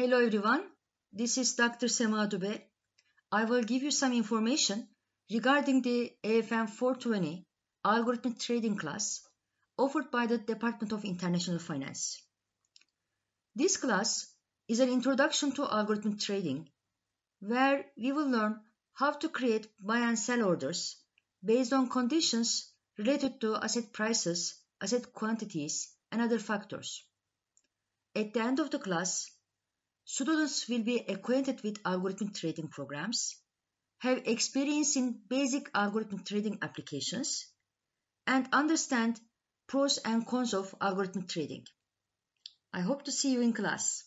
Hello everyone, this is Dr. Sema Dube. I will give you some information regarding the AFN 420 algorithmic trading class offered by the Department of International Finance. This class is an introduction to algorithmic trading where we will learn how to create buy and sell orders based on conditions related to asset prices, asset quantities, and other factors. At the end of the class, Students will be acquainted with algorithmic trading programs, have experience in basic algorithmic trading applications, and understand pros and cons of algorithmic trading. I hope to see you in class.